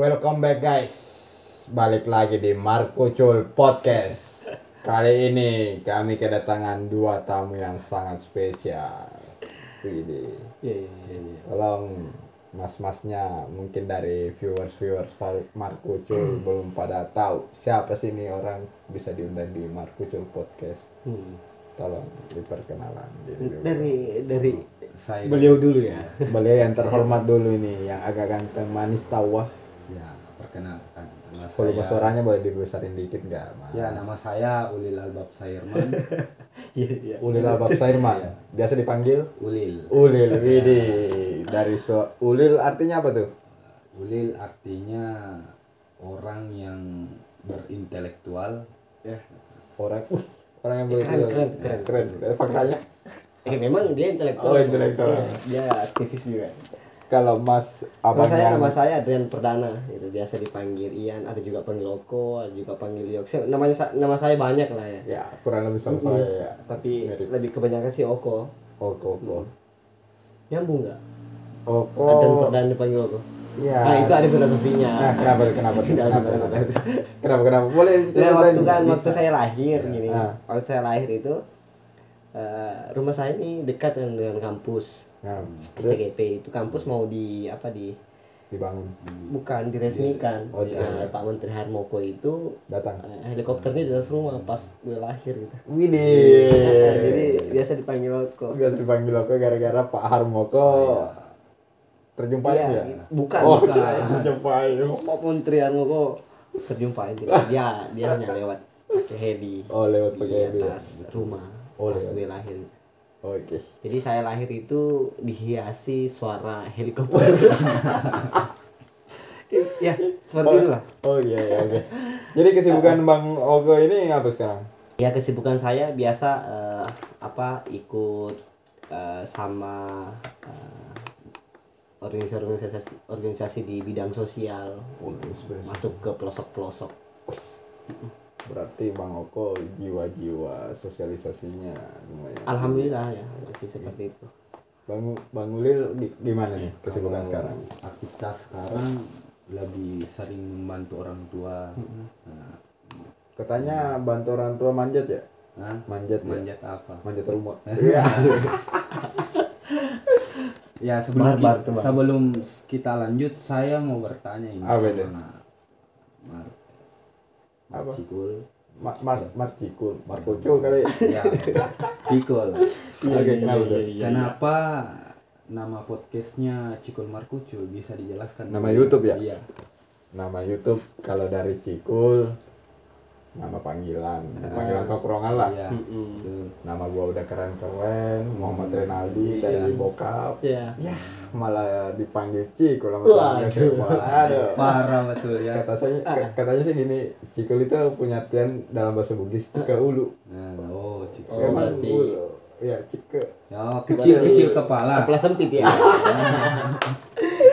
Welcome back guys. Balik lagi di Marco Cul Podcast. Kali ini kami kedatangan dua tamu yang sangat spesial. Widih. Iya, iya, iya. Tolong mas-masnya mungkin dari viewers-viewers Fal- Marco Cul belum pada tahu siapa sih ini orang bisa diundang di Marco Cul Podcast. Hmm. Tolong diperkenalan dulu. Dari dari saya beliau dulu ya. Beliau yang terhormat dulu ini yang agak ganteng manis tawa. Ya perkenalkan nama Volume saya suaranya boleh dibesarin dikit nggak, Mas? ya nama saya Ulil Albab Sairman Iya, iya. Ulil Albab Sairman. Biasa dipanggil Ulil Ulil. Widih. Dari su- Ulil artinya apa tuh? Ulil artinya orang yang berintelektual Ya. Orang uh, orang yang boleh Keren, keren, keren. keren. Eh, Faktanya Eh, memang dia intelektual. Oh, intelektual. Iya, Dia aktivis juga. Kalau Mas abang saya yang nama saya Adrian Perdana, itu biasa dipanggil Ian, ada juga panggil Oko, ada juga panggil Yok. Namanya nama saya banyak lah ya. ya kurang lebih sama saya ya. Tapi Mirip. lebih kebanyakan sih Oko. Oko Oko. Nyambung nggak? Oko. Adrian Perdana dipanggil Oko. Ya. Nah, itu ada filosofinya. Nah, kenapa kenapa Kenapa, kenapa? tidak. kenapa kenapa? Boleh diceritain? waktu kan waktu saya lahir gini. Ah. Waktu saya lahir itu eh, rumah saya ini dekat dengan, dengan kampus. Nah, terus STGP itu kampus mau di apa di dibangun bukan diresmikan. Oh, Nah, Pak Menteri Harmoko itu datang. eh, helikopternya di atas rumah pas gue lahir gitu. Widih. Jadi biasa dipanggil Oko. biasa dipanggil Oko gara-gara Pak Harmoko terjumpain Iya, ya? bukan, Oh, bukan. kirain terjumpain. Pak Menteri Harmoko terjumpain tidak. Dia dia hanya lewat pakai heli Oh, lewat di pakai heli. atas rumah Oh, pas lewat. gue lahir. Oke. Jadi saya lahir itu dihiasi suara helikopter. ya, seperti itulah. Oh iya iya oke. Jadi kesibukan Bang Ogo ini apa sekarang? Ya kesibukan saya biasa eh, apa ikut eh, sama eh, organisasi-organisasi organisasi di bidang sosial. Masuk ke pelosok-pelosok. Berarti Bang Oko jiwa-jiwa sosialisasinya lumayan. Alhamdulillah ya masih seperti itu. Bang Bang Ulil gi- gimana nih kesibukan Kalau sekarang? aktivitas sekarang lebih sering membantu orang tua nah, Katanya bantu orang tua manjat ya? nah, Manjat ya? manjat apa Manjat rumah. Iya. ya sebelum Barbar ki- tuh, Bang. sebelum kita lanjut saya mau bertanya ini sama Mar Apa? Cikul Mar Mar Mar Cikul, Mar Kucul kali. ya Cikul Oke, kenapa? Kenapa nama podcastnya Cikul Markucul bisa dijelaskan? Nama YouTube ya? Iya. Nama YouTube kalau dari Cikul nama panggilan, panggilan tongkrongan lah. Iya. Nama gua udah keren-keren, Muhammad Renaldi dari Iya. Bokap. Ya. Ya, malah dipanggil Cikul sama Waduh. Aduh. Parah betul ya. Kata saya, k- katanya sih gini, Cikul itu punya artian dalam bahasa Bugis Cika Ulu. Nah, oh Cikul. Oh, Emang berarti- Ulu. Ya, Cika. Oh, kecil-kecil kepala. Kepala sempit ya.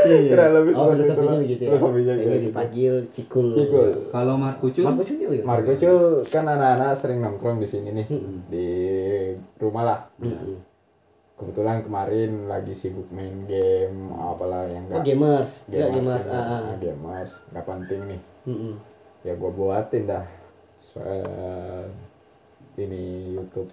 Kira lebih Oh, filosofinya itulah. begitu ya. Filosofinya gitu. dipanggil Cikul. Cikul. Kalau Markucul? Marco Cikul ya? Marco Cul kan anak-anak sering nongkrong di sini nih di rumah lah. Kebetulan kemarin lagi sibuk main game apalah yang Oh enggak gamers, ya gamers. gamers, Ah, ah. gamers nggak penting nih. Mm-mm. Ya gua buatin dah soal ini YouTube.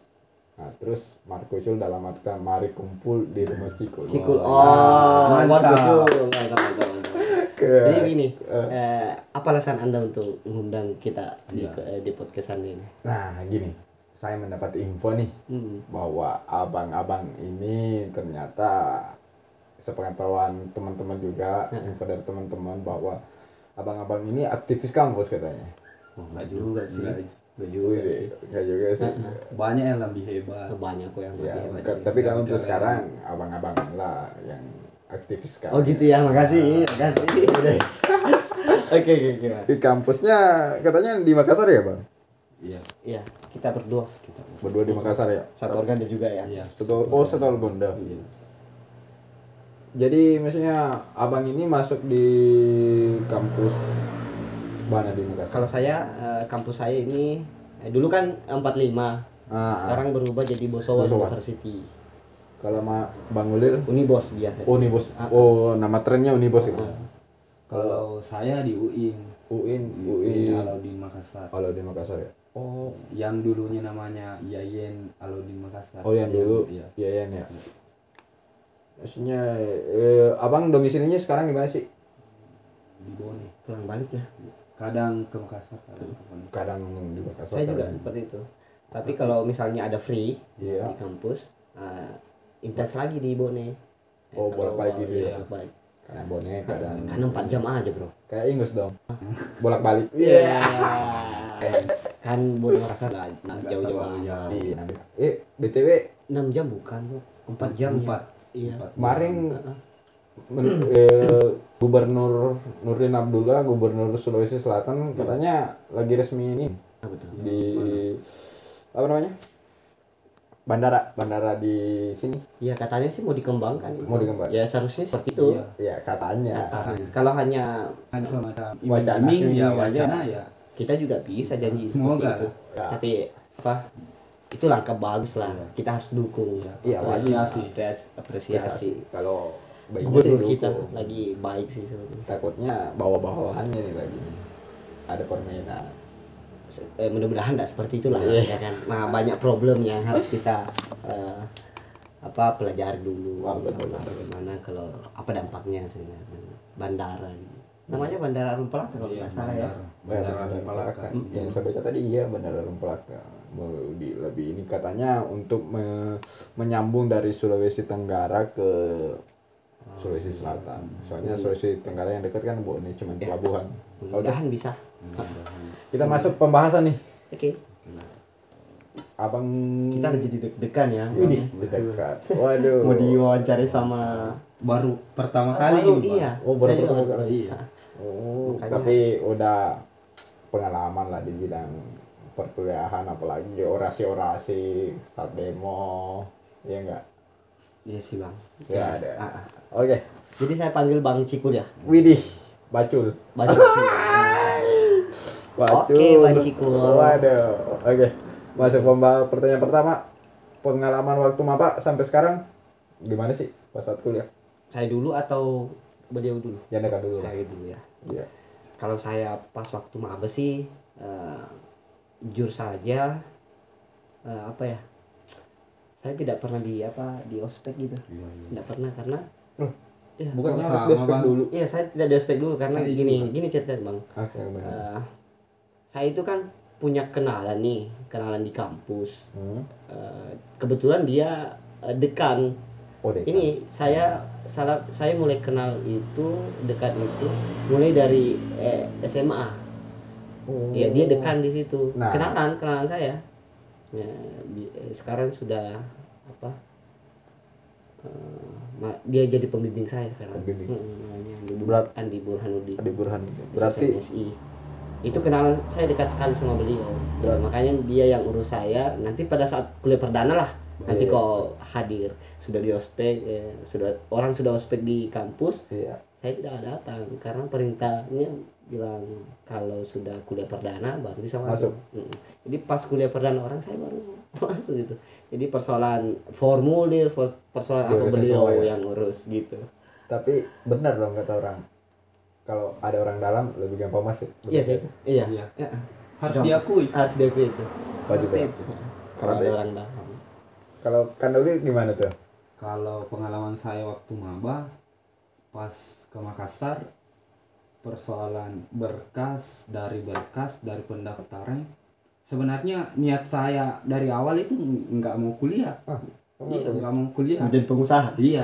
Nah, terus Marco Cul dalam arti mari kumpul di rumah Cikul. Cikul. Wah, Oh, mantap. Marco. Mantap, mantap, mantap. ke- Jadi gini, eh, apa alasan anda untuk mengundang kita di eh, di podcast ini? Nah, gini. Saya mendapat info nih Mm. bahwa abang-abang ini ternyata sepengetahuan teman-teman juga info dari teman-teman bahwa abang-abang ini aktivis kampus katanya. Oh, enggak juga sih. Enggak. Enggak juga Wih, sih. Enggak juga sih. Banyak yang lebih hebat. Banyak kok yang Ya, lebih hebat. ke- tapi kalau untuk sekarang abang-abang lah yang aktivis sekarang. Oh gitu ya, makasih, makasih. Oke, oke, oke. Di kampusnya katanya di Makassar ya, Bang? Iya. Iya, kita berdua. Berdua di Makassar ya? Satu organ juga ya. Iya. Satu, oh, satu Gonda. Jadi misalnya abang ini masuk di kampus mana di Makassar? Kalau saya eh, kampus saya ini eh, dulu kan 45. Ah, ah. Sekarang berubah jadi Bosowa Bosowa. University. Kalau sama Bang Ulil Unibos biasa. Unibos. Oh, nama trennya Unibos itu. Ah. Kalau saya di UIN. UIN, UIN UIN. Alauddin Makassar. Kalau di Makassar ya. Oh, Yang dulunya namanya Yayen Alauddin Makassar. oh yang dulu. Iya. Iya, iya, ya. Maksudnya eh, Abang domisilinya sekarang di mana sih? Di Bone. pulang balik ya Kadang ke Makassar, kadang ke Bone. Kadang di Makassar. saya juga kadang- seperti itu tapi kalau misalnya ada free Iya. di kampus eh, intens lagi di Bone Oh, bolak-balik gitu ya? iya, bolak-balik. Kadang bonek, kadang karena 4 jam aja bro kayak Ingus dong. Bolak-balik. Iya. kan Bone Makassar lah jauh-jauh jauh. Iya. Eh, BTW 6 jam bukan bro 4 jam Empat. ya. iya Empat. kemarin men- eh, Gubernur Nurdin Abdullah, Gubernur Sulawesi Selatan katanya lagi resmi ini Ah, betul di apa namanya? Bandara, bandara di sini. Iya katanya sih mau dikembangkan Mau dikembangkan. ya seharusnya seperti itu Iya. Ya, katanya. Ah, kalau hanya Hanya semacam Wacana. ya Iming-iming wacana ya. kita juga bisa janji Semoga. seperti itu Ya. tapi apa itu langkah bagus lah kita harus dukung Iya, wajib. Apresiasi. Apresiasi. apresiasi Kalau baiknya sih gubernur kita dukung. lagi baik sih sebenarnya Takutnya bawa-bawahannya nih lagi. Ada permainan. Eh, mudah-mudahan tidak seperti itulah ya kan nah banyak problem yang harus kita eh, apa pelajari dulu Wah, betul, Apa- bagaimana kalau apa dampaknya sebenarnya bandara gitu. namanya bandara Rumpelaka kalau Iya, nggak salah ya Bandar- Bandara Bandara Rumpelaka. Rumpelaka. Yang saya baca tadi iya Bandara Rumpelaka. Mau di lebih ini katanya untuk me- menyambung dari Sulawesi Tenggara ke Sulawesi Selatan. Soalnya Sulawesi Tenggara yang dekat kan Bu ini cuma pelabuhan. Oke, mudah-mudahan bisa kita masuk pembahasan nih. oke Abang kita harus jadi deg-degan ya Widih, dekat. Waduh. mau diwawancari sama Baru pertama kali Baru, iya Oh, baru Saya pertama kali. iya. Oh, Makanya- tapi udah pengalaman lah di bidang perkuliahan apalagi orasi-orasi saat demo. ya enggak? iya sih bang Ya ada. Ah, ah. Oke. jadi saya panggil bang Cikul ya Widih, bacul. bang Bacul. Oke, Bang Cikul. Waduh. Oke. Masuk pemba pertanyaan pertama. Pengalaman waktu maba sampai sekarang gimana sih pas saat kuliah? saya dulu atau beliau dulu Jangan dekat dulu lah. saya dulu ya Iya. kalau saya pas waktu maba sih eh, jujur saja eh, apa ya saya tidak pernah di apa di ospek gitu tidak pernah karena Loh, ya, Kok harus dulu. iya saya tidak di ospek dulu karena Saya gini juga. gini ceritanya bang Oke, benar. Saya itu kan punya kenalan nih kenalan di kampus Hmm. Eh, kebetulan dia eh, dekan Oh, dekan. ini saya salah saya mulai kenal itu dekat itu mulai dari eh, SMA Oh. ya dia dekan di situ Nah. kenalan kenalan saya ya, eh, sekarang sudah apa ma- dia jadi pembimbing saya sekarang Pembimbing. Hmm, Andi Bur- Berat- Andi Burhanuddin. Berarti SMSI. Itu kenalan saya dekat sekali sama beliau. Ya, makanya dia yang urus saya. Nanti pada saat kuliah perdana lah. Nanti Iya. kok hadir. Sudah di ospek ya, sudah orang sudah ospek di kampus. Iya. saya tidak datang. Karena perintahnya bilang kalau sudah kuliah perdana baru bisa masuk, Mm. jadi pas kuliah perdana orang saya baru masuk gitu. Jadi persoalan formulir for- persoalan apa Diurusin beliau ya? yang urus gitu. Tapi benar dong kata orang. Kalau ada orang dalam lebih gampang masuk. iya sih iya Iya. Ya. Harus diakui. harus diakui itu Wajib ya. kalau ada orang dalam Kalau Kandoli gimana tuh? Kalau pengalaman saya waktu maba pas ke Makassar persoalan berkas dari berkas dari pendaftaran sebenarnya niat saya dari awal itu nggak mau kuliah Ah, iya. Mau kuliah? Menjadi pengusaha? Iya.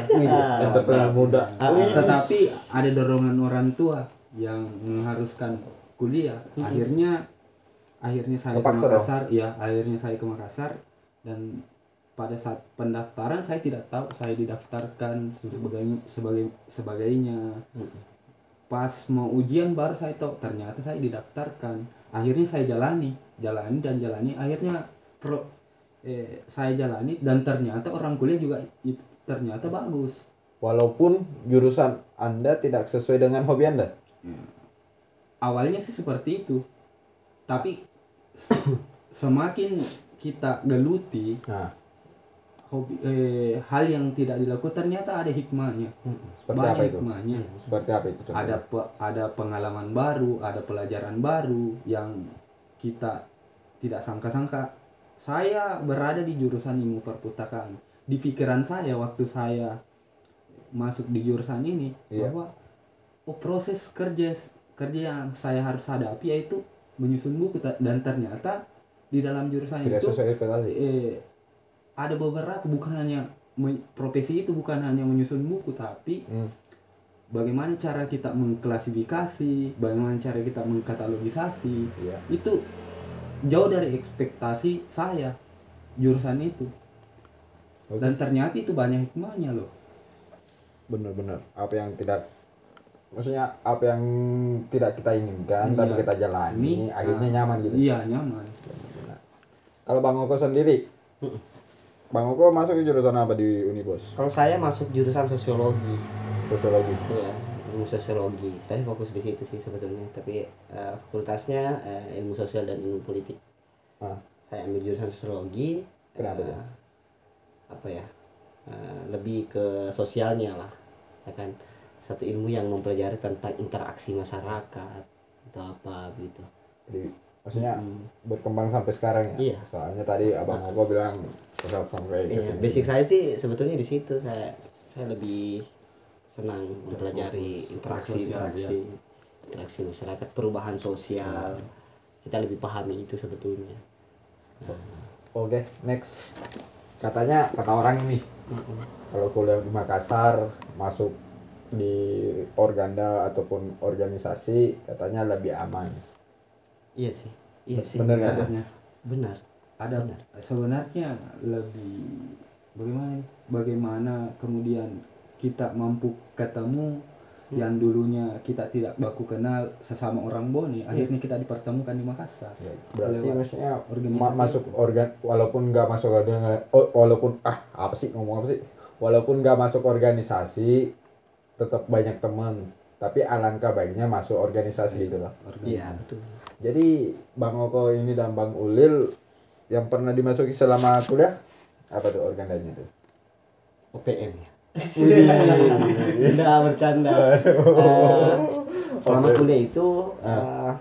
Entrepreneur muda. Ah, tetapi ada dorongan orang tua yang mengharuskan kuliah. Akhirnya akhirnya saya Kepaksa ke dong. Makassar. Ya akhirnya saya ke Makassar. Dan pada saat pendaftaran saya tidak tahu. Saya didaftarkan sebagai sebagai sebagainya. Pas mau ujian baru saya tahu ternyata saya didaftarkan. Akhirnya saya jalani. Jalani dan jalani. Akhirnya pro eh, saya jalani dan ternyata orang kuliah juga itu ternyata bagus Walaupun jurusan Anda tidak sesuai dengan hobi Anda. awalnya sih seperti itu tapi se- semakin kita geluti Nah, hobi eh, hal yang tidak dilakukan ternyata ada hikmahnya Seperti banyak apa itu? hikmahnya Seperti apa itu? contohnya? ada pe- ada pengalaman baru ada pelajaran baru yang kita tidak sangka-sangka saya berada di jurusan ilmu perpustakaan di pikiran saya waktu saya masuk di jurusan ini Iya. bahwa oh proses kerja kerja yang saya harus hadapi yaitu menyusun buku dan ternyata di dalam jurusan tidak itu eh, ada beberapa bukan hanya profesi itu bukan hanya menyusun buku tapi Hmm. bagaimana cara kita mengklasifikasi, bagaimana cara kita mengkatalogisasi, Iya. itu jauh dari ekspektasi saya jurusan itu. Oke. Dan ternyata itu banyak hikmahnya loh. Benar-benar apa yang tidak maksudnya apa yang tidak kita inginkan tapi Iya. kita jalani Ini, akhirnya ah, nyaman gitu. Iya nyaman. Kalau Bang Oko sendiri, Bang Oko masuk ke jurusan apa di Unibos? Kalau saya masuk jurusan sosiologi, Sosiologi. ya ilmu sosiologi. Saya fokus di situ sih sebetulnya. Tapi eh, fakultasnya eh, ilmu sosial dan ilmu politik. Ah, Saya ambil jurusan sosiologi. Kenapa tuh? Apa ya? eh, lebih ke sosialnya lah, ya kan. Satu ilmu yang mempelajari tentang interaksi masyarakat atau apa gitu. jadi maksudnya berkembang sampai sekarang ya. Iya. Soalnya tadi Abang Oko bilang sosok sampai Iya, basic saya sih sebetulnya di situ saya saya lebih senang mempelajari interaksi interaksi interaksi masyarakat perubahan sosial kita lebih pahami itu sebetulnya Oke, next. Katanya kata orang nih, kalau kuliah di Makassar masuk di organda ataupun organisasi katanya lebih aman. iya sih iya sih Bener nggak? Adanya. benar Ada Benar. sebenarnya lebih bagaimana ya? bagaimana kemudian kita mampu ketemu yang dulunya kita tidak baku kenal sesama orang Bone akhirnya kita dipertemukan di Makassar. Ya, berarti Lewat maksudnya organisasi. ma- masuk organ walaupun nggak masuk organ oh, walaupun ah apa sih ngomong apa sih? Walaupun nggak masuk organisasi tetap banyak teman tapi alangkah baiknya masuk organisasi gitu loh. iya betul. Jadi bang Oko ini dan bang Ulil yang pernah dimasuki selama kuliah apa tuh organdanya tuh? OPM ya Tidak bercanda. Eh, selama kuliah itu eh,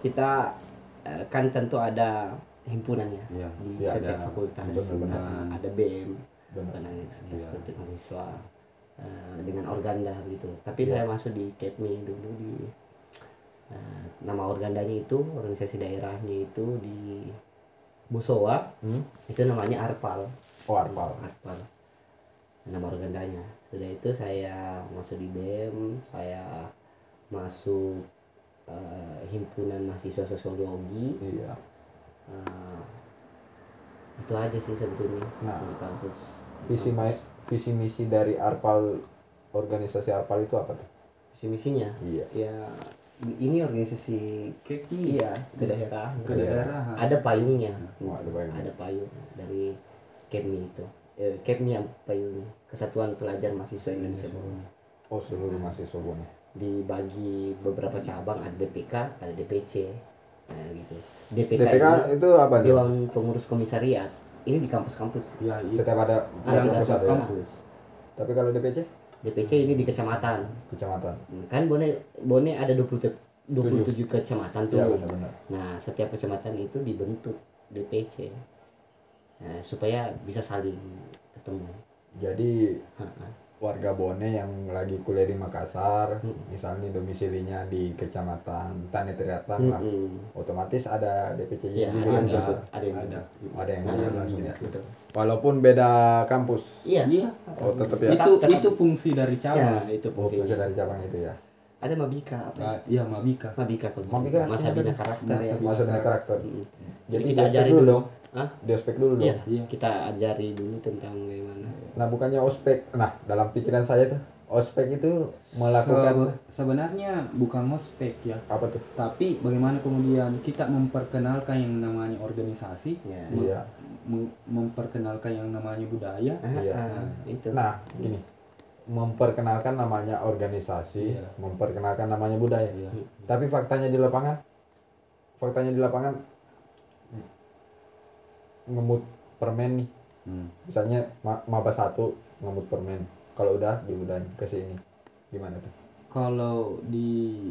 kita eh, kan tentu ada himpunannya Iya. di Iya, setiap ada. fakultas. Nah, ada BM, Benar. bukan hanya Iya. eksekutif mahasiswa eh, dengan organda gitu. Tapi saya masuk di KEPMI dulu di eh, nama organdanya itu organisasi daerahnya itu di Bosowa hmm? itu namanya Arpal. oh Arpal Akbar nama organdanya sudah itu saya masuk di BEM saya masuk eh, himpunan mahasiswa sosiologi. Iya. Eh, itu aja sih sebetulnya. Nah. di kampus. visi ma- visi misi dari Arpal organisasi Arpal itu apa tuh? Visi misinya? Iya. Ya ini organisasi Keki iya ke daerah. Ke daerah. Ada payungnya. Oh, ada payung. ada payung dari KEPMI itu eh, yang payungnya Kesatuan Pelajar Mahasiswa Indonesia. Oh seluruh mahasiswa Bone dibagi beberapa cabang ada DPK ada DPC nah gitu. DPK, DPK ini itu apa tuh? Dewan Pengurus Komisariat. Ini di kampus-kampus. Ya iya. setiap ada Ada yang setiap ya. kampus. Tapi kalau DPC DPC ini di kecamatan. Kecamatan. Hmm, kan Bone Bone ada 27 27 kecamatan tuh. Iya benar-benar. Nah setiap kecamatan itu dibentuk DPC nah, supaya bisa saling ketemu. Jadi Ha-ha. warga Bone yang lagi kuliah di Makassar misalnya domisilinya di kecamatan Tani Teriatan lah. Mm-mm. otomatis ada DPC Iya, nya ada yang jemput, ada yang Ada. ada yang Ada yang langsung ya. Betul. walaupun beda kampus. Iya. iya. Oh tetap ya. Itu Tetap- itu fungsi dari Ya, cabang itu oh fungsi. dari cabang itu ya. Ada Mabika apa? ya? Ah, iya Mabika. Mabika kalau Mabika, Masa iya, bina karakter ya. Masa- masuk dari karakter. Jadi kita kita ajari dulu dulu. dong Hah? di ospek dulu dong Iya, Iya. kita ajari dulu tentang bagaimana. nah bukannya ospek nah dalam pikiran saya tuh ospek itu melakukan Se- sebenarnya bukan ospek ya apa tuh tapi bagaimana kemudian kita memperkenalkan yang namanya organisasi Ya. mem- Iya. mem- memperkenalkan yang namanya budaya Iya. Ah, itu. Nah, gini. Memperkenalkan namanya organisasi, Iya. memperkenalkan namanya budaya. Iya. Tapi faktanya di lapangan faktanya di lapangan ngemut permen nih. Hmm. misalnya ma- maba satu ngemut permen kalau udah di udah ke sini gimana tuh Kalau di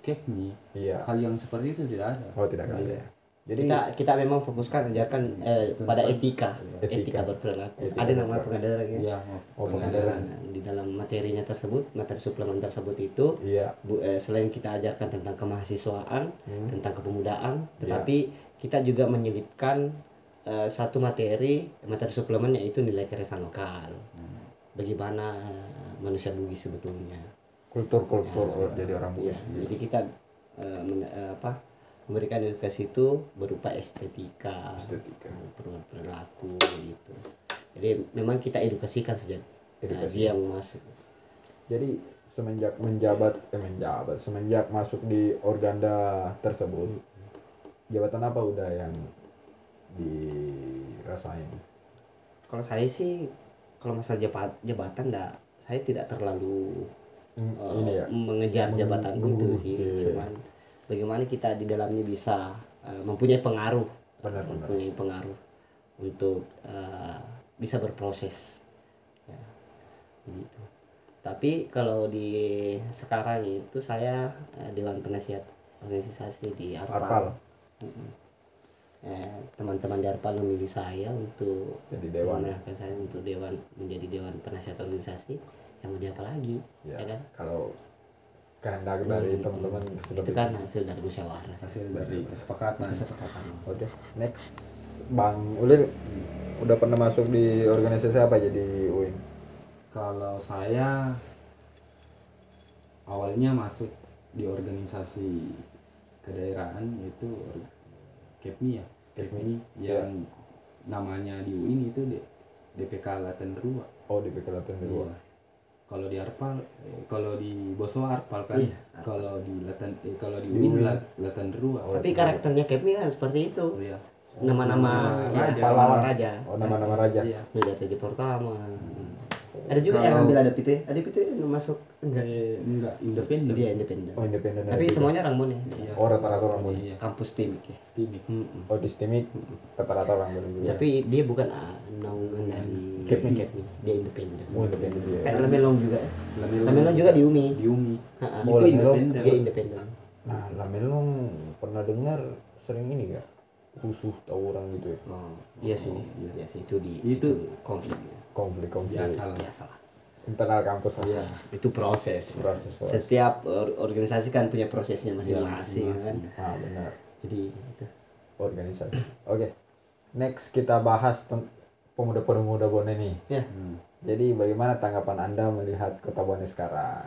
Kepmi iya hal yang seperti itu tidak ada. oh tidak ada ya jadi kita kita memang fokuskan ajarkan eh, pada etika Etika. etika berperilaku Etika ada nama pengadaran ya Iya, Oh, pengadaran. Di dalam materinya tersebut materi suplemen tersebut itu iya bu, eh, selain kita ajarkan tentang kemahasiswaan Hmm. tentang kepemudaan Iya. tetapi kita juga menyelipkan eh, satu materi materi suplemen yaitu nilai kearifan lokal Hmm. bagaimana eh, manusia Bugis sebetulnya kultur-kultur jadi orang Ya, Bugis jadi kita eh, men- eh, apa memberikan edukasi itu berupa estetika, Estetika. per- perilaku gitu. Jadi memang kita edukasikan saja. Nah, Edukasi. dia yang masuk. jadi semenjak menjabat eh menjabat semenjak masuk di organda tersebut jabatan apa udah yang dirasain Kalau saya sih kalau masalah jabat, jabatan enggak saya tidak terlalu eh, ini ya mengejar jabatan Menggu- itu sih. iya. Cuman bagaimana kita di dalamnya bisa eh, mempunyai pengaruh, Benar, benar. mempunyai pengaruh untuk eh, bisa berproses. Ya, begitu. Tapi kalau di sekarang itu saya eh, dewan penasihat organisasi di Arpal. Arpal teman-teman di Arpal memilih saya untuk jadi dewan. saya untuk dewan menjadi dewan penasihat organisasi. Yang mau diapa lagi? Ya ya kan? kalau kehendak dari Hmm, teman-teman itu kan hasil dari musyawarah. Hasil dari kesepakatan. kesepakatan. Oke, next. Bang Ulil udah pernah masuk di organisasi apa jadi UIN? Kalau saya awalnya masuk di organisasi kedaerahan yaitu or- Kepmi ya. Kepmi yang namanya di UIN itu D- DPK Laten Rua. Oh di Pekalatan dulu. Iya. Kalau di Arpal, kalau di Boso Arpal kan. Iya. Kalau di Laten eh, kalau di Di UIN UIN. Lat- Laten Rua. Oh, tapi karakternya Kepmi kan seperti itu Oh, iya. nama-nama Nama ya, raja. pahlawan raja Oh nama-nama raja. Iya. Jadi pertama ada juga yang Kalau- ambil ada itu ada itu masuk enggak Eh, enggak independen. dia independen Oh independen. tapi juga. semuanya orang Bone Iya. Oh rata-rata orang Bone. Iya. kampus timik ya Stimik. Mm-mm. Oh di Stimik rata-rata orang Bone juga. tapi dia bukan ah, naungan dari Kepmi. Kepmi dia independen Oh independen dia. kan Lamelong juga Lamelong. Lamelong juga di UMI Di UMI. Ha-ha. Oh, itu Lamelong. independen. dia independen Nah Lamelong pernah dengar sering ini gak? Rusuh tawuran gitu ya? oh iya sih iya sih itu di Itu- konflik Konflik-konflik Biasa lah. internal kampus lah. Iya. itu proses Proses proses. setiap or- organisasi kan punya prosesnya masing-masing Iya, kan Ah benar. jadi itu Organisasi. Oke. Next kita bahas pemuda-pemuda Bone nih. ya Hmm. Jadi bagaimana tanggapan Anda melihat Kota Bone sekarang?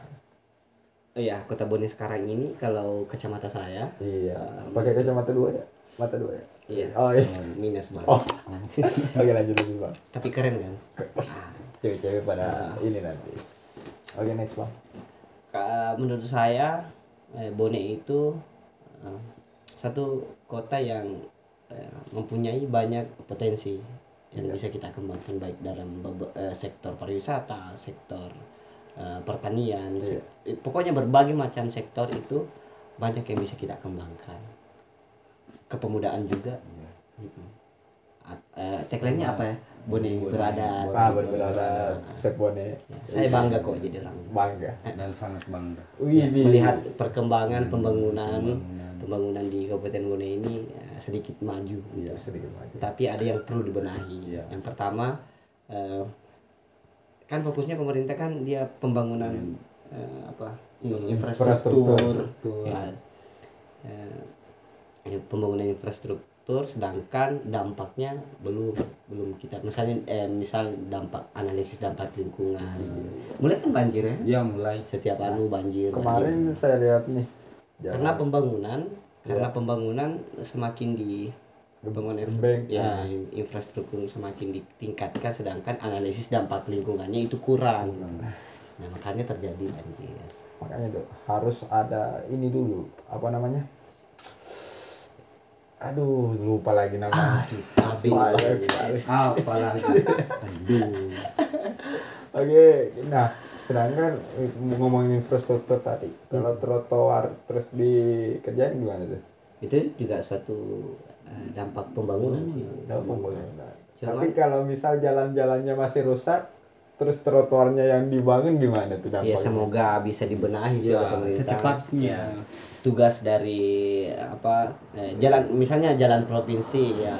oh ya kota Bone sekarang ini kalau kacamata saya Iya. Pakai kacamata dua ya? Mata dua ya? Iya Oh iya. minus banget Oh. Oke lanjut lanjut bang. tapi keren kan Cewek-cewek pada ini nanti. Oke next bang. Menurut saya eh, Bone itu eh, satu kota yang eh, mempunyai banyak potensi yang bisa kita kembangkan baik dalam eh, sektor pariwisata, sektor eh, pertanian, eh, pokoknya berbagai macam sektor itu banyak yang bisa kita kembangkan. Kepemudaan juga. At- eh, tagline-nya apa ya? Bone berada. Ah berberada Sep Bone. Saya bangga kok jadi orang Bangga. Dan sangat bangga. Wih ini. melihat perkembangan pembangunan Pembangunan. pembangunan di Kabupaten Bone ini eh, sedikit maju gitu. Iya sedikit maju. Tapi ada yang perlu dibenahi. Iya. Yang pertama eh, kan fokusnya pemerintah kan dia pembangunan eh, apa Infrastruktur. ini, infrastruktur, Betul. ya, ya, pembangunan infrastruktur sedangkan dampaknya belum belum kita misalnya eh, misal dampak analisis dampak lingkungan mulai kan banjir ya Ya mulai. setiap anu banjir banjir. Kemarin saya lihat nih. karena jalan pembangunan karena Iya. pembangunan semakin di pembangunan Bank, ya infrastruktur semakin ditingkatkan sedangkan analisis dampak lingkungannya itu kurang nah makanya terjadi banjir makanya tuh harus ada ini dulu apa namanya aduh lupa lagi namanya Tapi Saya- Apalagi. Aduh. oke nah sedangkan eh, ngomongin infrastruktur tadi kalau trotoar terus dikerjain gimana tuh? Itu juga suatu eh, dampak pembangunan sih. Dampak pembangunan. Cuma Tapi kalau misal jalan-jalannya masih rusak, terus trotoarnya yang dibangun gimana tuh ya dampaknya? semoga bisa dibenahi sih Ya, oleh pemerintah. secepatnya. Ya, tugas dari apa eh, jalan misalnya jalan provinsi ya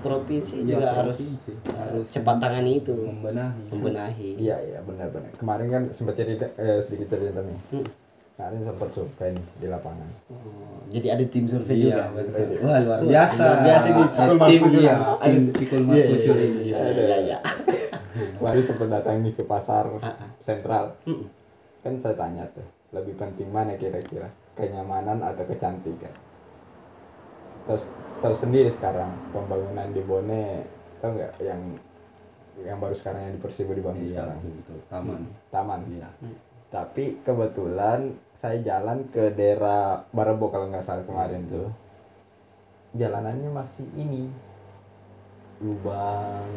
provinsi Ya, juga harus provinsi. eh, Harus cepat tangani itu membenahi membenahi. Iya iya benar-benar. Kemarin kan sempat cerita eh, sedikit cerita nih. Hmm. Kemarin sempat survei nih di lapangan. Oh, jadi ada tim survei Iya, juga. betul. Wah, luar biasa. Luar biasa nih, Cikul tim iya, tim Cikul Iya, iya, iya, iya, iya. Kemarin sempat datang nih ke pasar sentral. Mm. Kan saya tanya tuh, lebih penting mana kira-kira? Kenyamanan atau kecantikan? Terus tahu sendiri sekarang pembangunan di Bone tahu nggak yang yang baru sekarang yang di Persibo dibangun Iya, sekarang betul, betul. Taman. taman Iya. tapi kebetulan saya jalan ke daerah Barebo kalau nggak salah kemarin tuh jalanannya masih ini lubang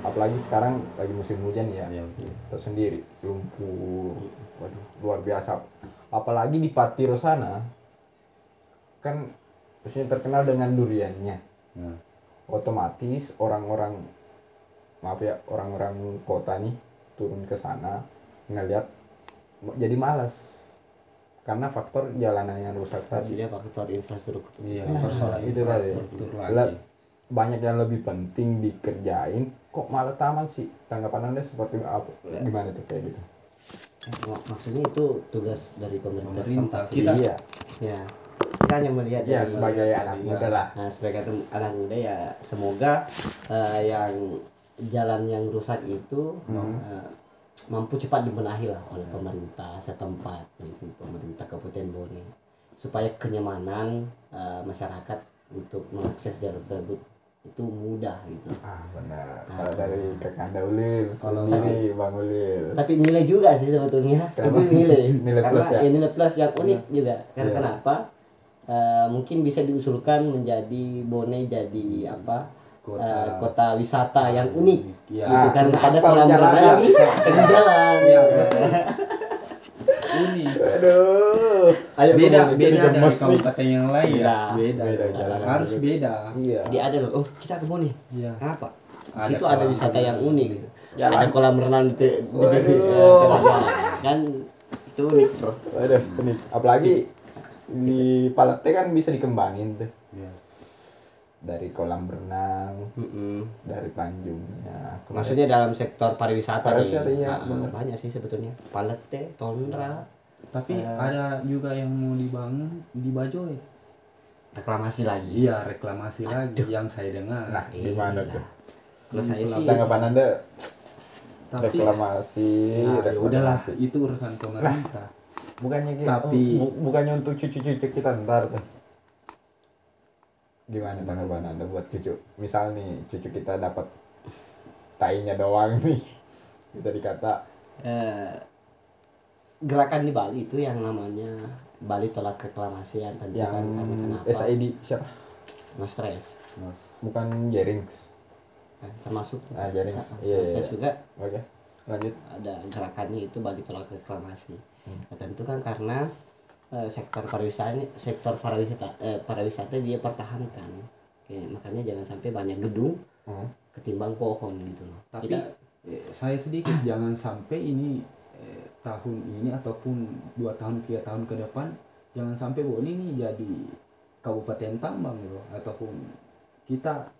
apalagi sekarang lagi musim hujan ya Iya, betul. tersendiri lumpur waduh luar biasa. Apalagi di Patiro sana kan maksudnya terkenal dengan duriannya. Nah, otomatis orang-orang maaf ya orang-orang kota nih turun ke sana ngeliat jadi malas karena faktor jalanan yang rusak tadi. Maksudnya faktor infrastruktur. iya, Nah, persoalan itu tadi. infrastruktur lagi. Banyak yang lebih penting dikerjain kok malah taman sih? Tanggapan anda seperti apa? Gimana tuh kayak gitu? Mak- Maksudnya itu tugas dari pemerintah, Pemerintah. Kita- Iya. Ya. Kita hanya melihat ya dari- sebagai anak muda lah. Nah, sebagai anak muda ya semoga eh, yang jalan yang rusak itu eh, mampu cepat dibenahi lah oleh pemerintah setempat itu pemerintah Kabupaten Bone. Supaya kenyamanan eh, masyarakat untuk mengakses jalan tersebut itu mudah gitu. ah benar kalau dari kakanda ulil Kalau ini bang ulil Tapi nilai juga sih sebetulnya Kenapa? itu nilai. Nilai Karena plus ya? ya nilai plus yang unik juga. Karena Iya. kenapa? Eh, mungkin bisa diusulkan menjadi Bone jadi apa? Kota. eh, kota wisata yang unik. Iya. Gitu, karena tempat ada kolam renang ya. di jalan. Iya, betul. Unik. aduh Ayo beda beda dari gemes nih. kabupaten yang lain Beda. beda, Beda, jalan harus beda iya Jadi ada loh, oh kita ke Bone. Iya. Kenapa? Di Ada situ ada wisata yang unik gitu. Jalan. Ada kolam renang di, te- di Waduh. eh. Kan itu unik, Bro. Aduh, ini apalagi di Palete kan bisa dikembangin tuh Iya. dari kolam renang, Mm-mm. dari Tanjungnya. Maksudnya dalam sektor pariwisata, Pariwisata, nih. iya, Nah, banyak sih sebetulnya. Palete, Tondra, tapi Eh. ada juga yang mau dibangun di Bajoy reklamasi lagi. iya reklamasi lagi yang saya dengar Nah, gimana Iya. tuh? Kalau saya sih Tanggapan Anda tapi reklamasi, nah, ya udahlah reklamasi. itu urusan pemerintah Bukannya gitu, Tapi- bu- bukannya untuk cucu-cucu kita ntar tuh. Gimana tanggapan Anda buat cucu? Misal nih, cucu kita dapat tainya doang nih. Bisa dikata eh, gerakan di Bali itu yang namanya Bali tolak reklamasi yang tadi yang kan karena kenapa? SID siapa? Mas stres. Bukan Jerings. Nah, termasuk Ah, Jarings. Nah, Iya, Mas iya, iya. juga Oke, lanjut. ada gerakannya itu Bali tolak reklamasi. Hmm. Nah, tentu kan karena eh, sektor pariwisata sektor pariwisata eh, pariwisata dia pertahankan. Oke, makanya jangan sampai banyak gedung Hmm. ketimbang pohon gitu loh. tapi Kita- eh, saya sedikit jangan sampai ini tahun ini ataupun dua tahun tiga tahun ke depan jangan sampai bahwa ini nih jadi kabupaten tambang loh ataupun kita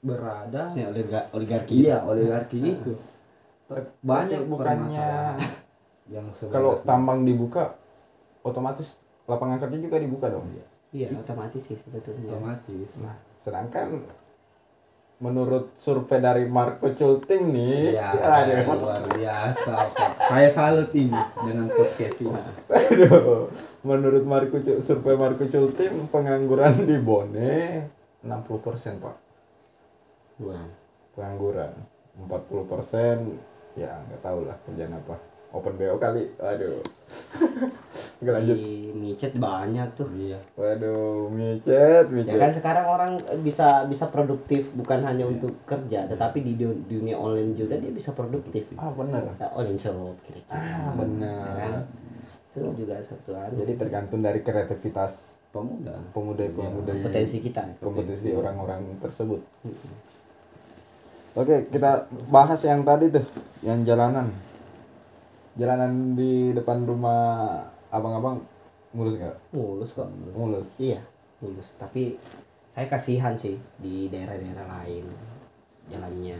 berada oliga- oligarki. iya oligarki itu banyak bukannya yang kalau tambang dibuka otomatis lapangan kerja juga dibuka dong. Iya, otomatis sih sebetulnya. otomatis Nah, sedangkan menurut survei dari Marco Culting nih, ya aduh, luar biasa Pak. saya salut ini dengan podcast ini aduh, menurut Marco survei Marco Culting pengangguran di Bone 60% pak, Kurang. pengangguran 40% ya nggak tahu lah kerjaan apa, open BO kali, aduh, nggak lanjut, Di micet banyak tuh. iya waduh micet Ya micet, kan sekarang orang bisa bisa produktif bukan hanya untuk kerja, tetapi di du- dunia online juga dia bisa produktif. ah bener, Ya, online shop kira-kira. ah Ya kan? bener, Itu juga satu anu jadi tergantung dari kreativitas pemuda pemuda-pemuda potensi kita. kompetisi orang-orang tersebut. Oke, kita bahas yang tadi tuh, yang jalanan. Jalanan di depan rumah abang-abang mulus nggak? mulus kok Mulus. iya mulus tapi saya kasihan sih di daerah-daerah lain jalannya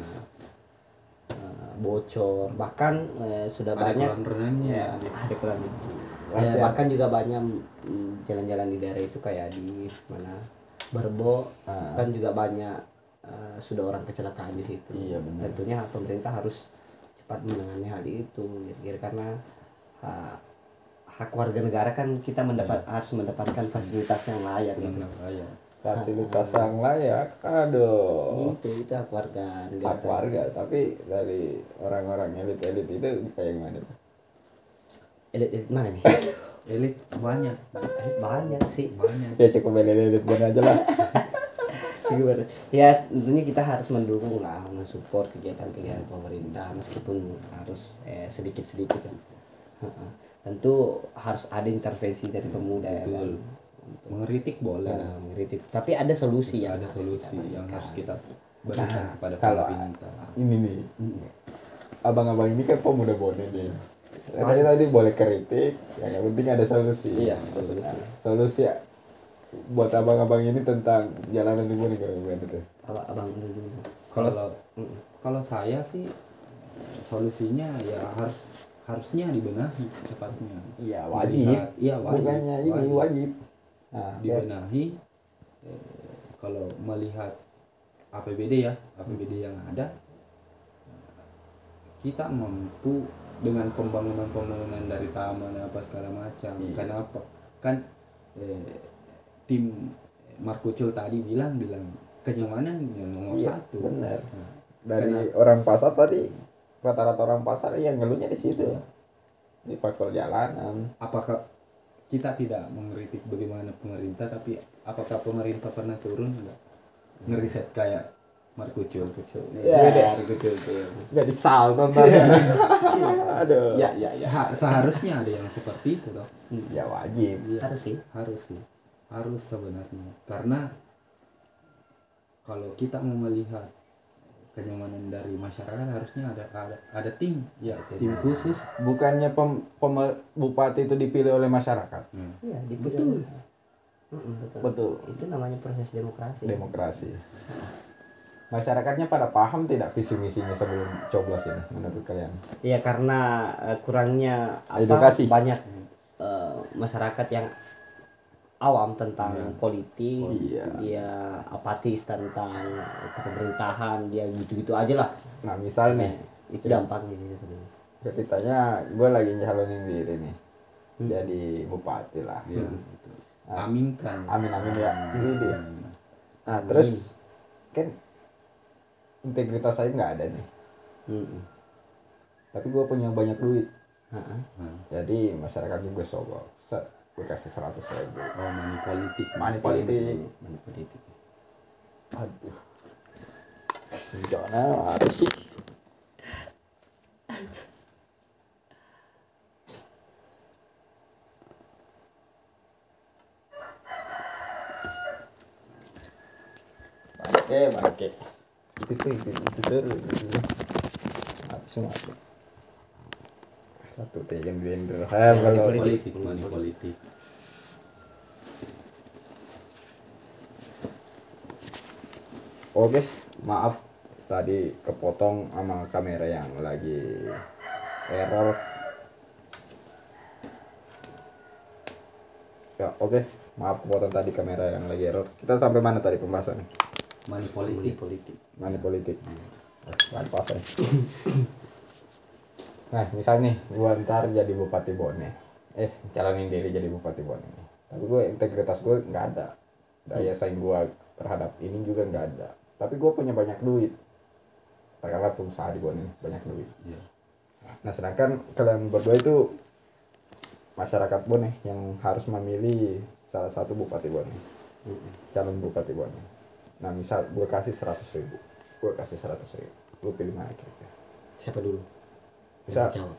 eh, bocor bahkan eh, sudah Ada banyak kolam renangnya. ya, ada kolam Ya, ya- bahkan juga banyak mm, jalan-jalan di daerah itu kayak di mana Berbo Ah. kan juga banyak eh, sudah orang kecelakaan di situ Iya, benar. tentunya pemerintah harus cepat menangani hal itu kira-kira karena ha- hak warga negara kan kita mendapat harus mendapatkan fasilitas yang layak gitu. Iya. Fasilitas yang layak, aduh. itu itu hak warga negara Hak warga, tapi dari orang-orang elit-elit itu kayak gimana tuh? elit elit mana nih Elit banyak, Elit banyak sih banyak. Ya cukup elit-elit aja lah. Gimana? ya tentunya kita harus mendukung lah mensupport kegiatan-kegiatan pemerintah meskipun harus eh, sedikit-sedikit kan Heeh. tentu harus ada intervensi dari pemuda ya kan? Betul. Mengeritik boleh. Nah, mengkritik. tapi ada solusi yang Ada solusi kita yang harus kita berikan kepada kalau- pemerintah. Ini nih, abang-abang ini kan pemuda bodoh nih. Tadi tadi boleh kritik, yang penting ada solusi. iya ada solusi Solusi ya, buat abang-abang ini tentang jalanan di Bone kira gimana tuh? apa abang dulu Kalau kalau saya sih solusinya ya harus harusnya dibenahi cepatnya. Iya wajib. Iya wajib. Bukannya ini wajib. Nah, ya, dibenahi eh, kalau melihat APBD ya APBD yang ada kita mampu dengan pembangunan-pembangunan dari taman apa segala macam Iya. kenapa kan eh, tim Marco Cul tadi bilang bilang kenyamanan yang nomor Iya, satu. benar. Nah, dari orang pasar tadi rata-rata orang pasar yang ngeluhnya di situ. Di faktor jalanan. Apakah kita tidak mengkritik bagaimana pemerintah tapi apakah pemerintah pernah turun enggak ngeriset kayak Marco Cul Ya. betul jadi sal nontonnya aduh. Ya ya ya Ha- seharusnya ada yang seperti itu toh. Ya wajib. Iya, harus sih. Harus sih harus sebenarnya. Karena kalau kita mau melihat kenyamanan dari masyarakat harusnya ada ada ada tim. Ya tim khusus. Bukannya pem, pemer- bupati itu dipilih oleh masyarakat? Hmm. iya Betul. dipilih Mm-mm, betul. betul. Itu namanya proses demokrasi. Demokrasi. Masyarakatnya pada paham tidak visi misinya sebelum coblos ini menurut kalian? Iya karena eh, kurangnya apa, Edukasi. banyak eh, masyarakat yang awam tentang politik, Iya. dia apatis tentang pemerintahan, dia gitu-gitu aja lah. nah misal nih Itu dampaknya sebenarnya. ceritanya gue lagi nyalonin diri nih jadi bupati lah. Ya aminkan. amin amin ya. Widih. nah terus kan integritas saya nggak ada nih. Mm-mm. tapi gue punya banyak duit. Nah, jadi masyarakat juga sogok. Set kasih seratus ribu oh money politik money politik Money politik. aduh Sejona mari Bangke, bangke. Itu itu itu itu terus. Mati semua. Satu tegen blender. Eh, kalau politik money politik Oke, maaf tadi kepotong sama kamera yang lagi error. Ya, oke. Maaf kepotong tadi kamera yang lagi error. Kita sampai mana tadi pembahasannya? money Money politik politik. Money politik. Bahan pasang. Nah, misalnya nih, gua ntar jadi bupati Bone. Eh, calonin diri jadi bupati Bone. Tapi gue integritas gue nggak ada. Daya saing gua terhadap ini juga nggak ada. Tapi gue punya banyak duit. Katakanlah pengusaha di Bone banyak duit. Iya. Nah, sedangkan kalian berdua itu masyarakat Bone yang harus memilih salah satu bupati Bone. Calon bupati Bone. Nah, misal gue kasih 100 ribu. Gue kasih 100 ribu. Lu pilih mana kira-kira? Siapa dulu? Bisa. Jawab.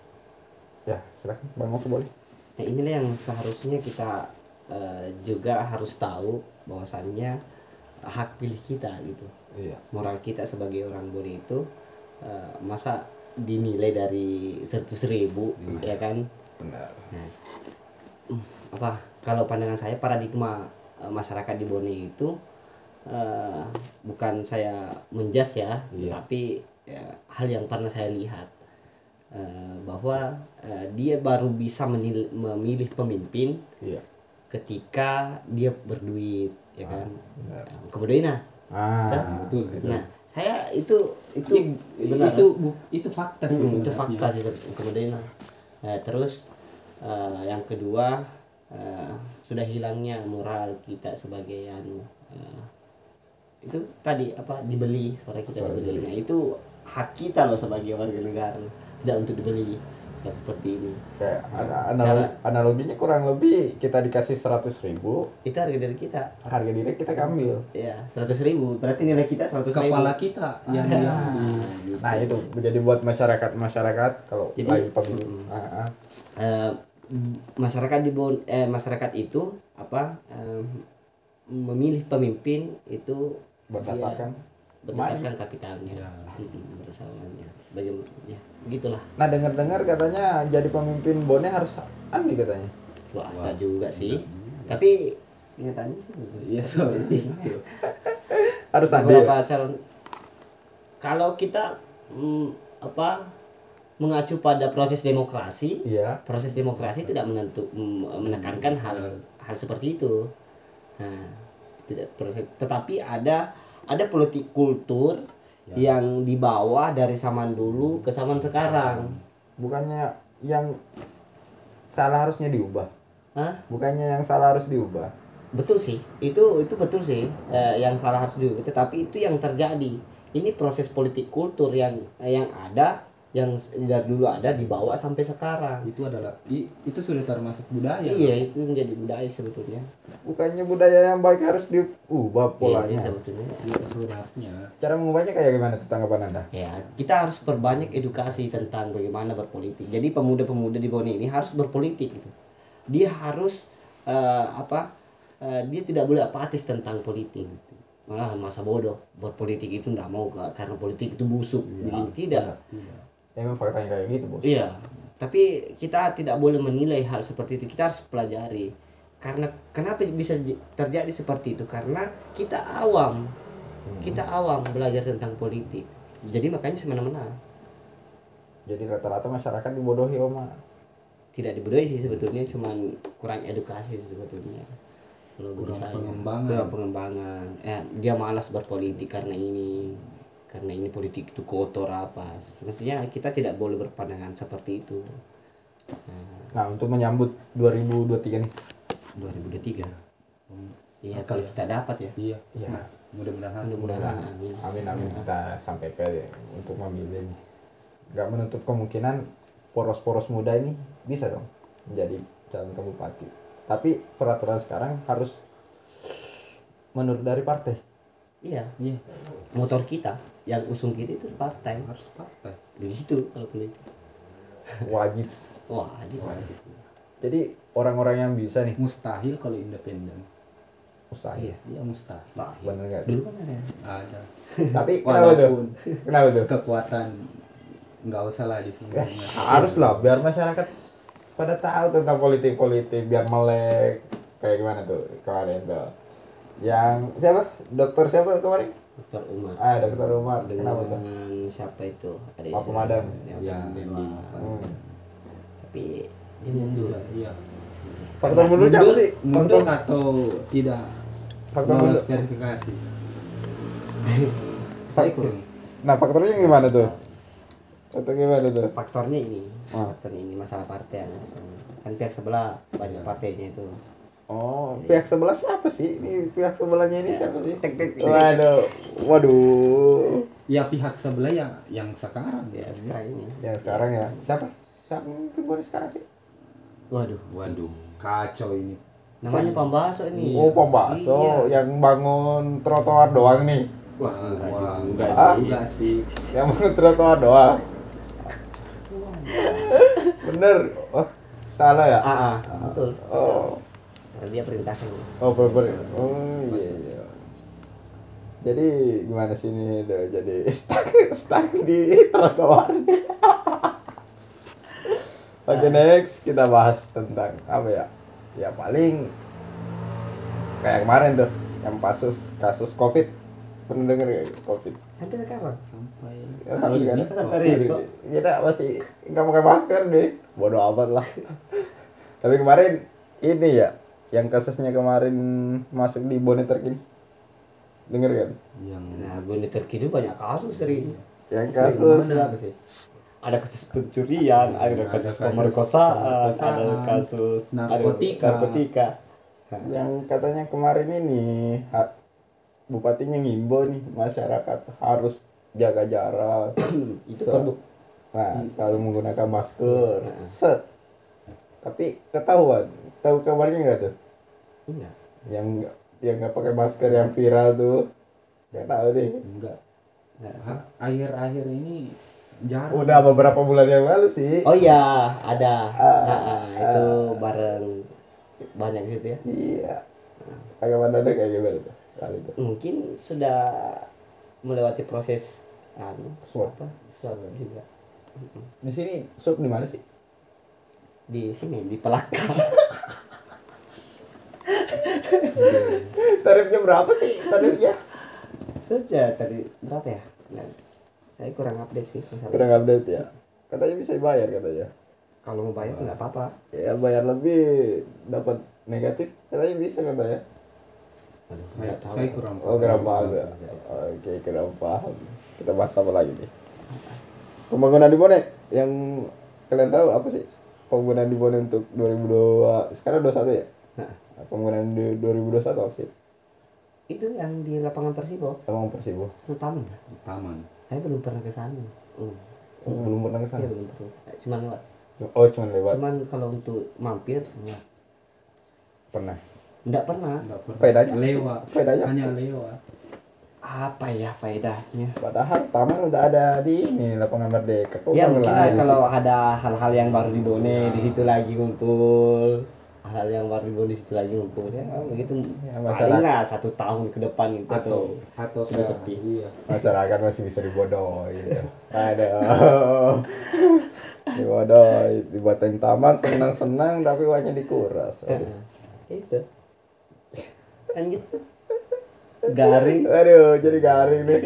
Ya, silakan. Bang Oki boleh. Nah inilah yang seharusnya kita eh, juga harus tahu bahwasannya hak pilih kita gitu iya moral kita sebagai orang Bone itu eh, masa dinilai dari seratus ribu ya kan benar Nah, apa kalau pandangan saya paradigma eh, masyarakat di Bone itu eh, bukan saya menjas ya Iya. tapi ya, hal yang pernah saya lihat eh, bahwa eh, dia baru bisa menil- memilih pemimpin iya. ketika dia berduit ya kan? Benar. kemudian nah ah betul betul. nah saya itu itu itu benar. itu bu- itu fakta sih Hmm, itu fakta sih kemudian nah, terus eh, yang kedua eh, sudah hilangnya moral kita sebagai anu eh, itu tadi apa dibeli suara kita dibeli. Nah itu hak kita loh sebagai warga negara tidak untuk dibeli. Seperti ini. Kayak ana- analo- analoginya kurang lebih kita dikasih seratus ribu. Itu harga dari kita. Harga diri kita ambil ya seratus ribu. Berarti nilai kita seratus ribu. Kepala kita yang Ah. yang nah itu jadi buat masyarakat masyarakat kalau Jadi- lagi pemilu. ah, ah. Eh, masyarakat di Bon eh masyarakat itu apa eh, memilih pemimpin itu berdasarkan berdasarkan kapitalnya. Ya. Mm, berdasarkannya bagaimana ya gitulah. Nah dengar dengar katanya jadi pemimpin Bone harus Andi katanya. Wah tak juga sih. Tapi kenyataannya sih. Iya, seperti itu. harus Andi. Ya? calon kalau kita mm, apa mengacu pada proses demokrasi iya. proses demokrasi tidak menentu mm, menekankan hal hal seperti itu. Nah tidak proses tetapi ada ada politik kultur yang dibawa dari zaman dulu ke zaman sekarang. Bukannya yang salah harusnya diubah? Hah? bukannya yang salah harus diubah? Betul sih. Itu itu betul sih. Eh, yang salah harus diubah. Tetapi itu yang terjadi. Ini proses politik kultur yang yang ada yang dari dulu ada dibawa sampai sekarang. Itu adalah i- itu sudah termasuk budaya iya itu menjadi budaya sebetulnya. Bukannya budaya yang baik harus diubah Iya, polanya? iya, sebetulnya Itu suratnya cara mengubahnya kayak gimana tanggapan anda? Ya kita harus perbanyak edukasi tentang bagaimana berpolitik. Jadi pemuda-pemuda di Bone ini harus berpolitik gitu. Dia harus eh, apa eh, dia tidak boleh apatis tentang politik malah masa bodoh berpolitik itu nggak mau Kak, karena politik itu busuk begini tidak emang faktanya kayak gitu bos. Iya tapi kita tidak boleh menilai hal seperti itu. Kita harus pelajari. Karena kenapa bisa terjadi seperti itu? Karena kita awam. Kita awam belajar tentang politik. Jadi makanya semena-mena. Jadi rata-rata masyarakat dibodohi oma tidak dibodohi sih sebetulnya cuman kurang edukasi sebetulnya. Kalau Kurang saya. pengembangan. kurang pengembangan. Eh, dia malas berpolitik karena ini karena ini politik itu kotor apa. Semestinya kita tidak boleh berpandangan seperti itu. Nah, nah untuk menyambut 2023 nih. 2023 iya kalau kita dapat ya. Iya. Iya. Nah, mudah-mudahan. Mudah-mudahan. Amin amin amin. Kita sampai ke untuk memilih nih. Nggak menutup kemungkinan poros-poros muda ini bisa dong menjadi calon kabupaten tapi peraturan sekarang harus menurut dari partai. Iya. Iya. Motor kita yang usung kita itu partai harus partai begitu kalau politik wajib. Wah jadi jadi orang-orang yang bisa nih mustahil kalau independen. Mustahil. Iya iya mustahil. Pak, bener nggak? Dulu kan ada. Ada. Tapi kenapa tuh? Kenapa tuh? kekuatan nggak usah lah di sini. Harus lah biar masyarakat pada tahu tentang politik politik biar melek. Kayak gimana tuh kemarin tuh? Yang siapa? Dokter siapa kemarin Dokter Umar. Ah dokter Umar. Kenapa dengan siapa itu? Ada Pak Pemadam. ya, Ya. Hmm. tapi dia mundur iya. Faktor mundurnya apa sih? mundur faktor atau tidak? Faktor mundur. verifikasi. Saya kurang. Nah faktornya gimana tuh? Atau gimana tuh? Faktornya ini. Ah. faktornya ini masalah partai. Kan pihak sebelah banyak partainya itu oh pihak sebelah siapa sih? Ini pihak sebelahnya ini siapa sih? tek tek tek. waduh waduh. Ya pihak sebelah yang yang sekarang ya. Sekarang ini. Yang sekarang ya? Siapa? Siapa? Boris sekarang sih? Waduh. Waduh. Kacau ini. Namanya pembahaso ini. Oh pembaso Iya. yang bangun trotoar doang nih. Wah wah enggak sih. juga sih. yang bangun trotoar doang. Bener. Oh salah ya? Ah, ah. Betul. Oh Karena dia perintahkan oh bener oh iya, iya. Jadi gimana sih ini udah jadi stuck stuck di trotoar. Oke next kita bahas tentang apa ya? Ya paling kayak kemarin tuh yang kasus kasus covid pernah denger gak covid? sampai sekarang sampai Ya, sampai Ini sekarang hari ini kok. kita masih nggak pakai masker deh bodoh amat lah tapi kemarin ini ya yang kasusnya kemarin masuk di bonnet terkini denger kan yang nah gue terkini banyak kasus sering yang kasus Ada apa sih? Ada kasus pencurian, ada Ada kasus kasus pemerkosaan, ada kasus narkotika. ada narkotika. yang katanya kemarin ini bupatinya ngimbau nih masyarakat harus jaga jarak Itu Se- produk. nah selalu menggunakan masker set tapi ketahuan tahu kabarnya nggak tuh? Enggak. yang yang nggak pakai masker yang viral tuh. Nggak tahu deh. Enggak akhir-akhir ini jarang. Udah beberapa bulan yang lalu sih. Oh iya, ada. Ah, Nah, ah, itu bareng banyak gitu ya. iya. Tanggapan anda kayak gimana tuh? Soal itu. Mungkin sudah melewati proses anu Swab. apa? Swab juga. di sini sup di mana sih Di sini di Pelaka. tarifnya berapa sih tarifnya? Sudah tadi berapa ya? Nah, saya kurang update sih masalah. kurang update ya? Katanya bisa dibayar katanya. Kalau mau bayar nggak apa-apa. ya bayar lebih dapat negatif katanya bisa katanya. Aduh, saya, saya kurang oh kurang paham. ya? Oke kurang paham. Kita bahas apa lagi nih? Pembangunan di Bone yang kalian tahu apa sih pembangunan di Bone untuk 2002 sekarang 21 ya Nah, pembangunan di 2021 apa sih itu yang di lapangan Persibo, emang Persibo itu taman. taman Saya belum pernah ke sana. Hmm. oh, belum pernah ke sana belum pernah. Cuman lewat. oh cuma lewat Cuman kalau untuk mampir enggak. pernah Enggak pernah. enggak pernah sih? lewat Faedahnya apa hanya lewat Apa ya faedahnya? padahal taman udah ada di ini lapangan merdeka kok ya mungkin lah sih? kalau ada hal-hal yang baru di Bone di situ lagi ngumpul hal yang baru di Bone di situ lagi ngumpul ya begitu Ya, paling lah satu tahun ke depan itu atau atau sudah sepi. iya masyarakat masih bisa dibodohi gitu. Aduh. dibodohi, dibuatin taman senang-senang tapi uangnya dikuras. Aduh. Nah, itu lanjut garing Aduh, jadi garing nih.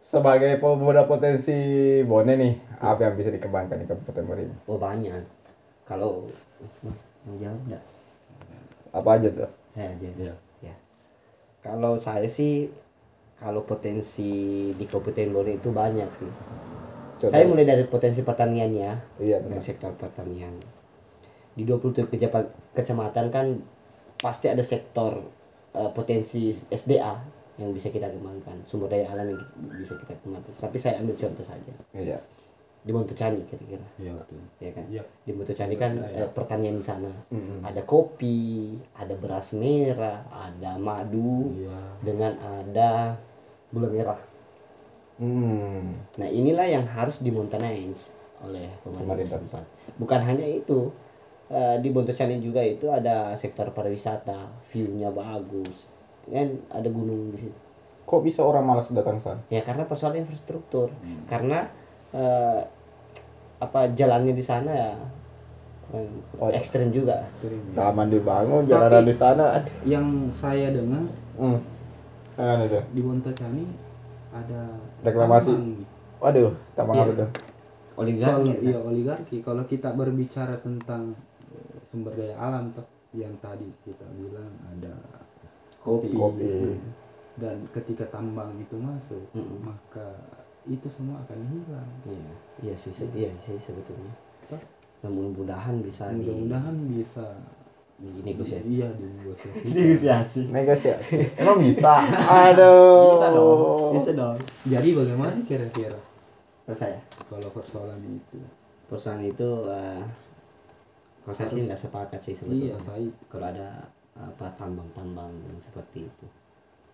Sebagai pemuda potensi Bone nih, apa yang bisa dikembangkan di Kabupaten Bone oh banyak kalau mau jawab enggak Apa aja tuh? saya aja Iya. ya kalau saya sih kalau potensi di Kabupaten Bone itu banyak sih Coba. saya mulai dari potensi pertanian ya Iya, dari benar. sektor pertanian di 27 kejapa- kecamatan kan pasti ada sektor eh, potensi SDA yang bisa kita kembangkan sumber daya alam yang bisa kita kembangkan tapi saya ambil contoh saja Iya. di Montocani kira-kira iya betul ya kan Iya. di Montocani kan eh, pertanian di sana Mm-mm. ada kopi ada beras merah ada madu iya dengan ada gula merah Hmm. Nah inilah yang harus dimonetize oleh Pemerintah. Bukan hanya itu, Eh, di Bontocani juga itu ada sektor pariwisata, view-nya bagus, kan ada gunung di situ. Kok bisa orang malas datang ke sana? Ya karena persoalan infrastruktur, karena eh, apa jalannya di sana ya Oh, iya. ekstrim juga. Sering. Taman dibangun, jalanan di sana. Yang saya dengar Hmm. Itu. di Wontocani ada Reklamasi. Waduh, tambang Iya. apa tuh? kalau Oligarki. iya oligarki kalau kita berbicara tentang sumber daya alam yang tadi kita bilang ada kopi, Kopi. dan ketika tambang itu masuk Mm-mm. maka itu semua akan hilang Iya, iya sih, se- iya sih sebetulnya. Namun mudah-mudahan bisa di, mudah-mudahan bisa dinegosiasi. iya dinegosiasi Negosiasi. Negosiasi. Emang bisa? Aduh. Bisa dong, bisa dong. jadi bagaimana kira-kira saya, kalau persoalan itu persoalan itu eh, kalau saya sih nggak sepakat sih iya sebetulnya. saya Kalau ada apa tambang-tambang yang seperti itu.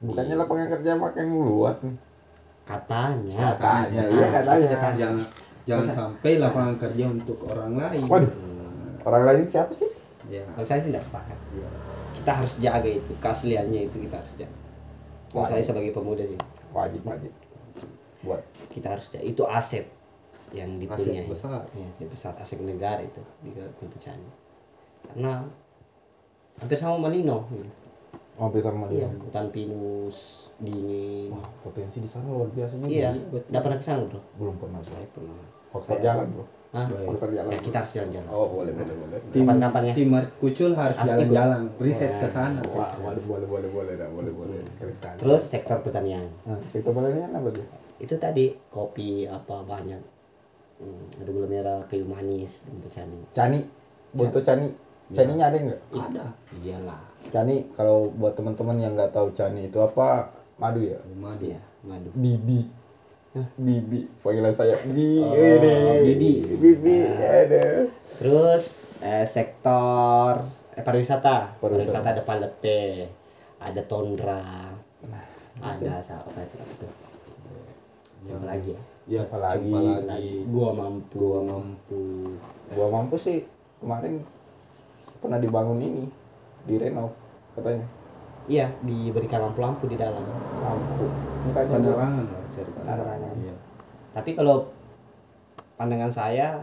Bukannya lapangan kerja makin luas nih. Katanya. Katanya, iya katanya. jangan jangan sampai lapangan kerja untuk orang lain Waduh. Orang lain siapa sih? ya Kalau saya sih nggak sepakat. Kita harus jaga itu, keasliannya itu kita harus jaga. kalau saya sebagai pemuda sih wajib wajib buat kita harus itu aset yang dipunyai. besar. ya, aset besar aset negara itu di Kuntu Candi karena hampir sama Malino gitu. hampir sama iya dia hutan pinus dingin. Wah potensi di sana luar biasa juga. Iya udah pernah ke sana bro. Belum pernah. Saya pernah. Faktor jalan bro. Hah? jalan ya kita harus jalan-jalan. Oh boleh boleh boleh. Tim Kapan-kapan ya? tim Kucul harus jalan-jalan. riset ke sana. Wah, boleh boleh boleh boleh dah boleh boleh. Sekali sekali terus? Sektor pertanian. Nah, sektor pertanian apa tuh? Itu tadi kopi apa banyak hmm, ada gula merah kayu manis di Kuntu Candi cani. bonto cani caninya ada nggak? Ada. iyalah. Cani kalau buat teman-teman yang nggak tahu cani itu apa madu ya? Madu iya madu. Bibi. Bibi. Panggilan saya bi ini. Bibi. bibi ada. Terus eh, sektor eh, pariwisata. Pariwisata. pariwisata. ada Palete, ada Tondra, ada sa- apa itu apa itu? Siapa lagi ya? Ya Apalagi- jumpa lagi Gua mampu. gua mampu gua mampu sih kemarin pernah dibangun ini direnov katanya Iya, diberikan lampu-lampu di dalam. lampu gua- penerangan Penerangan. Iya. Tapi kalau pandangan saya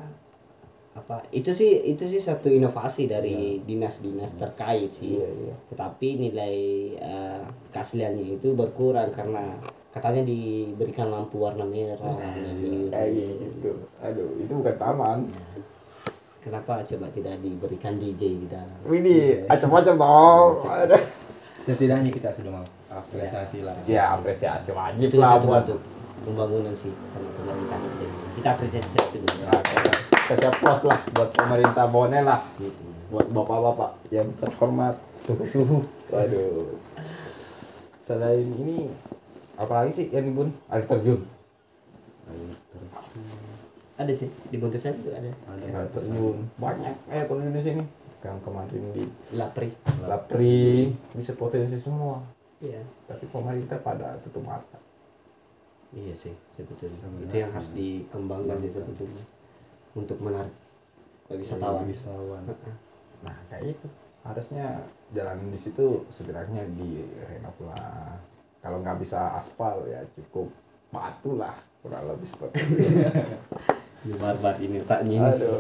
apa itu sih itu sih satu inovasi dari dinas-dinas terkait sih. iya iya tetapi nilai eh, keasliannya itu berkurang karena katanya diberikan lampu warna merah warna biru. Kayak gitu aduh itu bukan taman. Kenapa coba tidak diberikan DJ di dalam? Widih, acem-acem dong. Ada. setidaknya kita sudah mau apresiasi lah. Ya apresiasi wajib itu lah buat pembangunan sih sama pemerintah. Kita apresiasi itu dulu Kita plus lah buat pemerintah Bone lah. Buat bapak-bapak yang terhormat. Suhu-suhu. Waduh. Selain ini apalagi sih yang dibun? Air terjun. Ada sih di Buntusnya juga ada. Air terjun. Banyak air terjun di sini yang kemarin di lapri. Lapri. Bisa potensi semua. Iya. Tapi pemerintah pada tutup mata. Iya sih sebetulnya itu yang harus dikembangkan sih sebetulnya. Untuk menarik wisatawan. wisatawan. Nah kayak itu. Harusnya jalan di situ setidaknya direnov lah kalau nggak bisa aspal ya cukup batu lah kurang lebih seperti itu. Barbar ini taknya ini. Aduh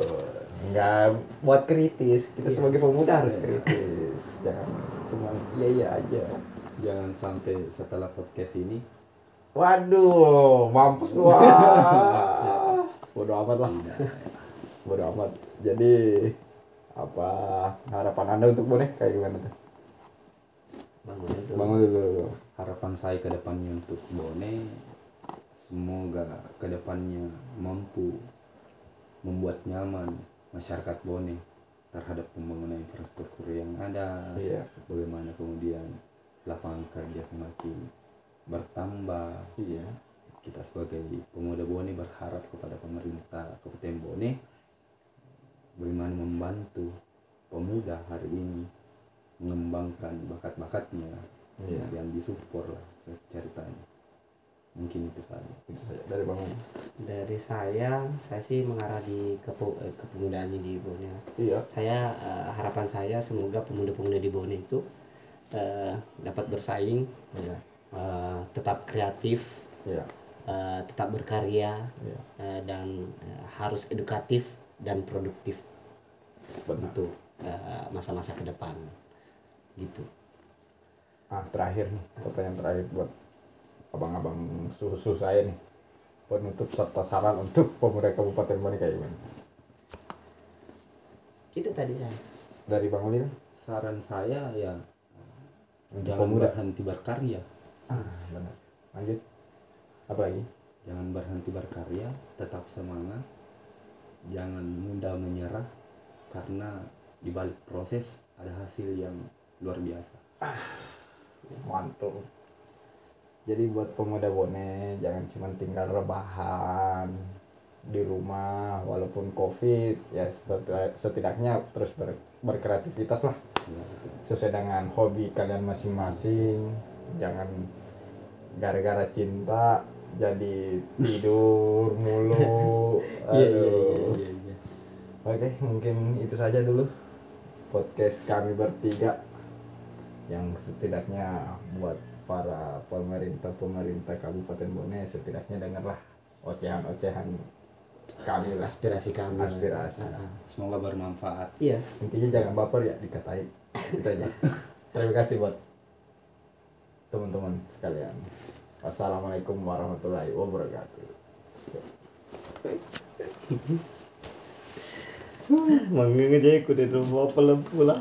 nggak buat kritis. Kita sebagai pemuda harus kritis. Jangan cuma iya iya aja. Jangan sampai setelah podcast ini. Waduh mampus lu ah. bodoh amat lah. Bodoh amat. Jadi apa harapan anda untuk bonek kayak gimana tuh bangun itu bangun dulu. Harapan saya ke depannya untuk Bone semoga ke depannya mampu membuat nyaman masyarakat Bone terhadap pembangunan infrastruktur yang ada. Iya. Bagaimana kemudian lapangan kerja semakin bertambah. Iya. Kita sebagai pemuda Bone berharap kepada pemerintah Kabupaten Bone bagaimana membantu pemuda hari ini mengembangkan bakat-bakatnya Iya. dan disupport lah ceritanya. Mungkin itu saja. Itu saja. Dari bangun dari saya saya sih mengarah di kepu, eh, kepemudaan di Bone. Iya. Saya eh, harapan saya semoga pemuda-pemuda di Bone itu eh, dapat bersaing iya. eh, tetap kreatif iya. eh, tetap berkarya iya. eh, dan eh, harus edukatif dan produktif benar. untuk eh, masa-masa ke depan gitu. Ah terakhir nih pertanyaan terakhir buat abang-abang susu saya nih. Penutup serta saran untuk pemuda Kabupaten Bone kayak gimana? Itu tadi saya. Dari Bang Ulil? Saran saya ya untuk jangan pemuda. berhenti berkarya. Ah benar. Lanjut. Apa lagi? Jangan berhenti berkarya tetap semangat. Jangan mudah menyerah karena di balik proses ada hasil yang luar biasa. Mantul. Jadi buat pemuda Bone jangan cuma tinggal rebahan di rumah walaupun covid ya setidaknya terus ber- berkreativitas lah. Sesuai dengan hobi kalian masing-masing jangan gara-gara cinta jadi tidur mulu. Aduh. Oke, mungkin itu saja dulu podcast kami bertiga yang setidaknya buat para pemerintah-pemerintah Kabupaten Bone setidaknya dengarlah ocehan-ocehan kami lah. Aspirasi kami. Aspirasi. Ah. semoga bermanfaat. Iya. Intinya jangan baper ya dikatai itu aja. Terima kasih buat teman-teman sekalian. Wassalamualaikum warahmatullahi wabarakatuh. Mangga aja aku di rumah pelem pula.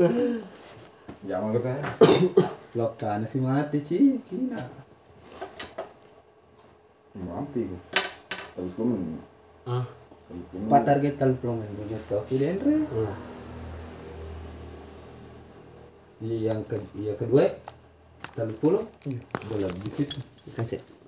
jangan kita Lokan si mati ci. Cina mampi terus kumen Ah. Pak target pelong yang punya tuh Tidak Andre ah. yang ke yang kedua kali pulau udah lebih situ. Kasih.